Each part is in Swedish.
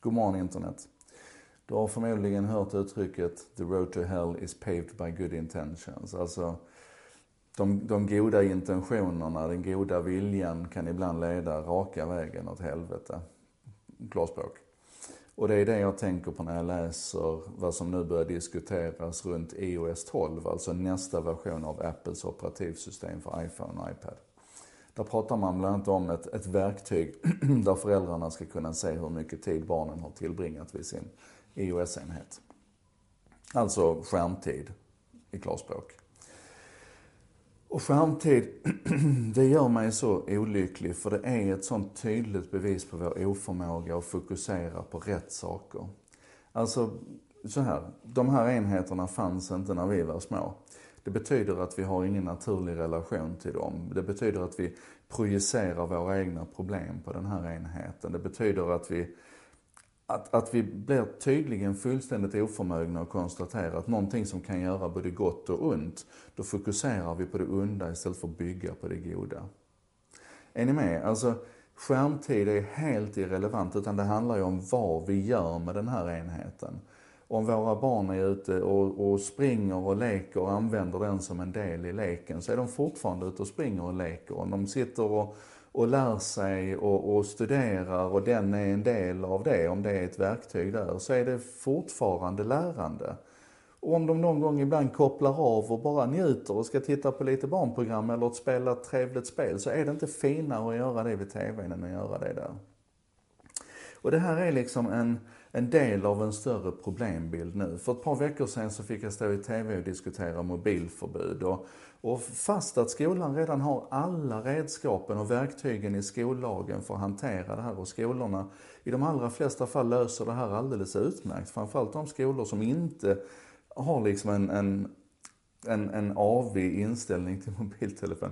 God morgon internet. Du har förmodligen hört uttrycket “the road to hell is paved by good intentions”. Alltså, de, de goda intentionerna, den goda viljan kan ibland leda raka vägen åt helvete. Klarspråk. Och det är det jag tänker på när jag läser vad som nu börjar diskuteras runt iOS 12, alltså nästa version av Apples operativsystem för iPhone och iPad. Där pratar man bland annat om ett, ett verktyg där föräldrarna ska kunna se hur mycket tid barnen har tillbringat vid sin iOS-enhet. Alltså skärmtid i klarspråk. Och skärmtid, det gör mig så olycklig för det är ett sånt tydligt bevis på vår oförmåga att fokusera på rätt saker. Alltså, så här, de här enheterna fanns inte när vi var små. Det betyder att vi har ingen naturlig relation till dem. Det betyder att vi projicerar våra egna problem på den här enheten. Det betyder att vi, att, att vi blir tydligen fullständigt oförmögna att konstatera att någonting som kan göra både gott och ont, då fokuserar vi på det onda istället för att bygga på det goda. Är ni med? Alltså, skärmtid är helt irrelevant, utan det handlar ju om vad vi gör med den här enheten om våra barn är ute och, och, springer och leker och använder den som en del i leken så är de fortfarande ute och springer och leker. Om de sitter och, och lär sig och, och, studerar och den är en del av det, om det är ett verktyg där, så är det fortfarande lärande. Och om de någon gång ibland kopplar av och bara njuter och ska titta på lite barnprogram eller att spela ett trevligt spel så är det inte finare att göra det vid TVn än att göra det där. Och det här är liksom en, en del av en större problembild nu. För ett par veckor sedan så fick jag stå i TV och diskutera mobilförbud. Och, och fast att skolan redan har alla redskapen och verktygen i skollagen för att hantera det här och skolorna i de allra flesta fall löser det här alldeles utmärkt. Framförallt de skolor som inte har liksom en, en, en, en avig inställning till mobiltelefon.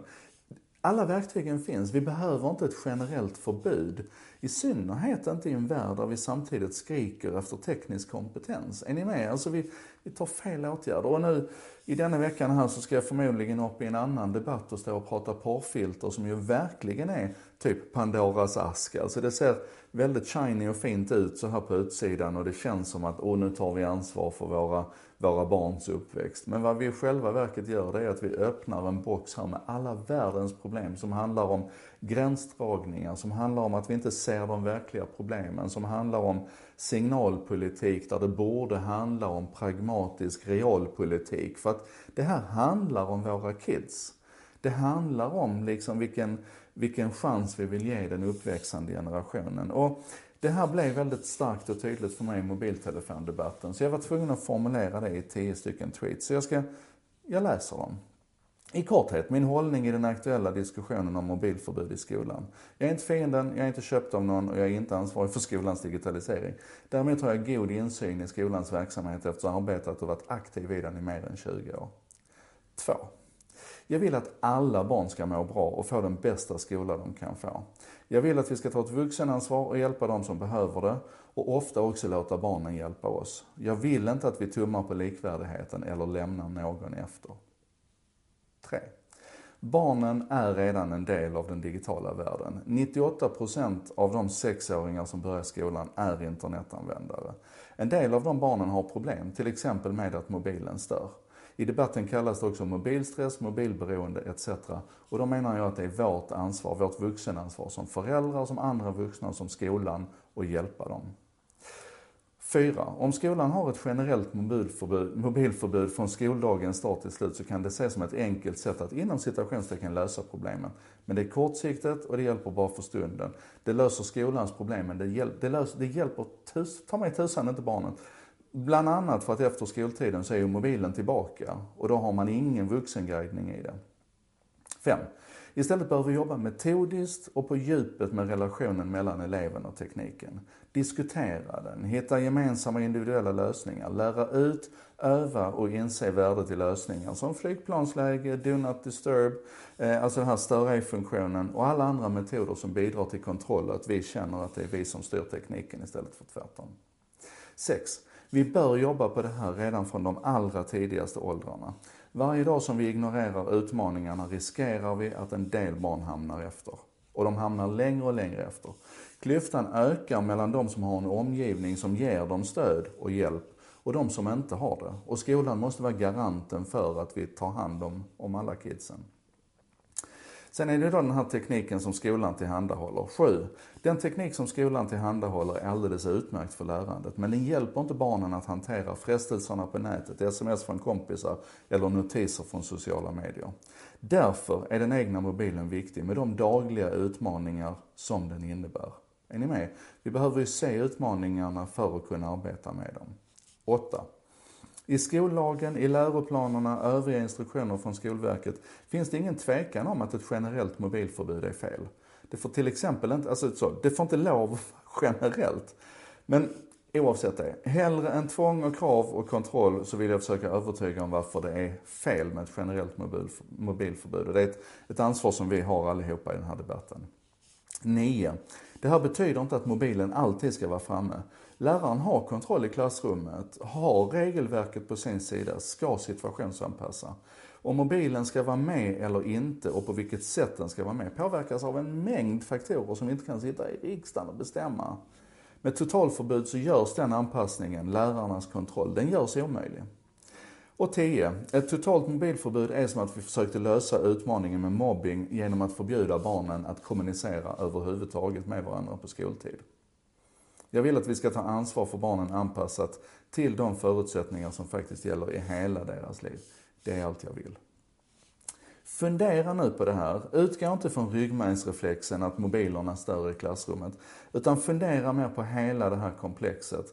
Alla verktygen finns. Vi behöver inte ett generellt förbud. I synnerhet inte i en värld där vi samtidigt skriker efter teknisk kompetens. Är ni med? Alltså vi, vi tar fel åtgärder. Och nu i denna veckan här så ska jag förmodligen upp i en annan debatt och stå och prata porrfilter som ju verkligen är typ Pandoras ask. Alltså det ser väldigt shiny och fint ut så här på utsidan och det känns som att, åh nu tar vi ansvar för våra, våra barns uppväxt. Men vad vi i själva verket gör det är att vi öppnar en box här med alla världens problem som handlar om gränsdragningar, som handlar om att vi inte ser de verkliga problemen, som handlar om signalpolitik där det borde handla om pragmatisk realpolitik. För att det här handlar om våra kids. Det handlar om liksom vilken, vilken chans vi vill ge den uppväxande generationen. Och det här blev väldigt starkt och tydligt för mig i mobiltelefondebatten, så jag var tvungen att formulera det i tio stycken tweets. Så jag ska, jag läser dem. I korthet, min hållning i den aktuella diskussionen om mobilförbud i skolan. Jag är inte fienden, jag är inte köpt av någon och jag är inte ansvarig för skolans digitalisering. Däremot har jag god insyn i skolans verksamhet efter att ha arbetat och varit aktiv i den i mer än 20 år. 2. Jag vill att alla barn ska må bra och få den bästa skola de kan få. Jag vill att vi ska ta ett vuxenansvar och hjälpa de som behöver det och ofta också låta barnen hjälpa oss. Jag vill inte att vi tummar på likvärdigheten eller lämnar någon efter. 3. Barnen är redan en del av den digitala världen. 98% av de sexåringar som börjar skolan är internetanvändare. En del av de barnen har problem, till exempel med att mobilen stör. I debatten kallas det också mobilstress, mobilberoende etc. Och då menar jag att det är vårt ansvar, vårt vuxenansvar som föräldrar, som andra vuxna, som skolan, att hjälpa dem. 4. Om skolan har ett generellt mobilförbud, mobilförbud från skoldagens start till slut så kan det ses som ett enkelt sätt att inom citationstecken lösa problemen. Men det är kortsiktigt och det hjälper bara för stunden. Det löser skolans problem men det, hjäl det, löser, det hjälper tus ta mig tusan inte barnen. Bland annat för att efter skoltiden så är ju mobilen tillbaka och då har man ingen vuxenguidning i den. 5. Istället behöver vi jobba metodiskt och på djupet med relationen mellan eleven och tekniken. Diskutera den, hitta gemensamma individuella lösningar, lära ut, öva och inse värdet i lösningar som flygplansläge, do not disturb, eh, alltså den här stör ej-funktionen och alla andra metoder som bidrar till kontroll och att vi känner att det är vi som styr tekniken istället för tvärtom. 6. Vi bör jobba på det här redan från de allra tidigaste åldrarna. Varje dag som vi ignorerar utmaningarna riskerar vi att en del barn hamnar efter. och de hamnar längre och längre efter. Klyftan ökar mellan de som har en omgivning som ger dem stöd och hjälp och de som inte har det. Och skolan måste vara garanten för att vi tar hand om, om alla kidsen. Sen är det då den här tekniken som skolan tillhandahåller. Sju, den teknik som skolan tillhandahåller är alldeles utmärkt för lärandet, men den hjälper inte barnen att hantera frestelserna på nätet, sms från kompisar eller notiser från sociala medier. Därför är den egna mobilen viktig med de dagliga utmaningar som den innebär. Är ni med? Vi behöver ju se utmaningarna för att kunna arbeta med dem. 8. I skollagen, i läroplanerna, övriga instruktioner från Skolverket finns det ingen tvekan om att ett generellt mobilförbud är fel. Det får till exempel inte, alltså så, det får inte lov generellt. Men oavsett det, hellre än tvång och krav och kontroll så vill jag försöka övertyga om varför det är fel med ett generellt mobil, mobilförbud. Och det är ett, ett ansvar som vi har allihopa i den här debatten. 9. Det här betyder inte att mobilen alltid ska vara framme. Läraren har kontroll i klassrummet, har regelverket på sin sida, ska situationsanpassa. Om mobilen ska vara med eller inte och på vilket sätt den ska vara med påverkas av en mängd faktorer som vi inte kan sitta i riksdagen och bestämma. Med totalförbud så görs den anpassningen, lärarnas kontroll, den görs omöjlig. Och 10. Ett totalt mobilförbud är som att vi försökte lösa utmaningen med mobbing genom att förbjuda barnen att kommunicera överhuvudtaget med varandra på skoltid. Jag vill att vi ska ta ansvar för barnen anpassat till de förutsättningar som faktiskt gäller i hela deras liv. Det är allt jag vill. Fundera nu på det här. Utgå inte från ryggmärgsreflexen att mobilerna stör i klassrummet. Utan fundera mer på hela det här komplexet.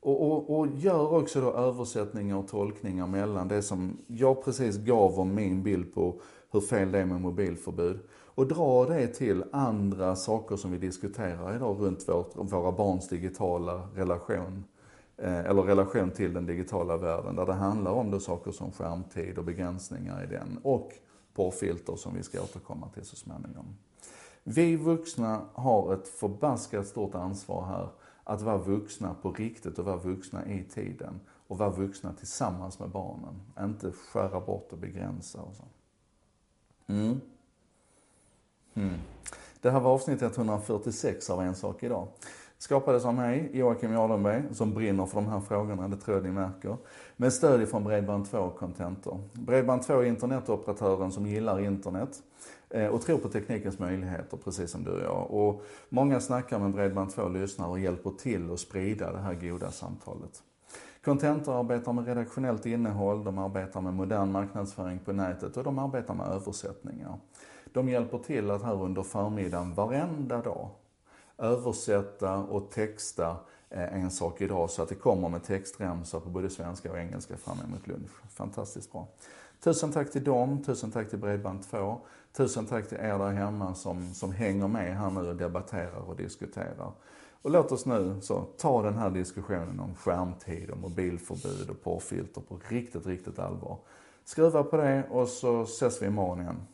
Och, och, och, gör också då översättningar och tolkningar mellan det som jag precis gav om min bild på hur fel det är med mobilförbud. Och dra det till andra saker som vi diskuterar idag runt vårt, våra barns digitala relation. Eh, eller relation till den digitala världen. Där det handlar om då saker som skärmtid och begränsningar i den. Och porrfilter som vi ska återkomma till så småningom. Vi vuxna har ett förbaskat stort ansvar här att vara vuxna på riktigt och vara vuxna i tiden. Och vara vuxna tillsammans med barnen. Inte skära bort och begränsa och så. Mm. Mm. Det här var avsnitt 146 av En sak idag. Skapades av mig, Joakim Jardenberg, som brinner för de här frågorna, det tror jag ni märker. Med stöd ifrån Bredband2 och Contentor. Bredband2 är internetoperatören som gillar internet eh, och tror på teknikens möjligheter, precis som du och jag. Och många snackar med Bredband2 lyssnar och hjälper till att sprida det här goda samtalet. Contentor arbetar med redaktionellt innehåll, de arbetar med modern marknadsföring på nätet och de arbetar med översättningar. De hjälper till att här under förmiddagen varenda dag översätta och texta eh, en sak idag så att det kommer med textremsor på både svenska och engelska fram emot lunch. Fantastiskt bra. Tusen tack till dem, tusen tack till Bredband2, tusen tack till er där hemma som, som hänger med här nu och debatterar och diskuterar. Och låt oss nu så ta den här diskussionen om skärmtid och mobilförbud och porrfilter på riktigt, riktigt allvar. Skruva på det och så ses vi imorgon igen.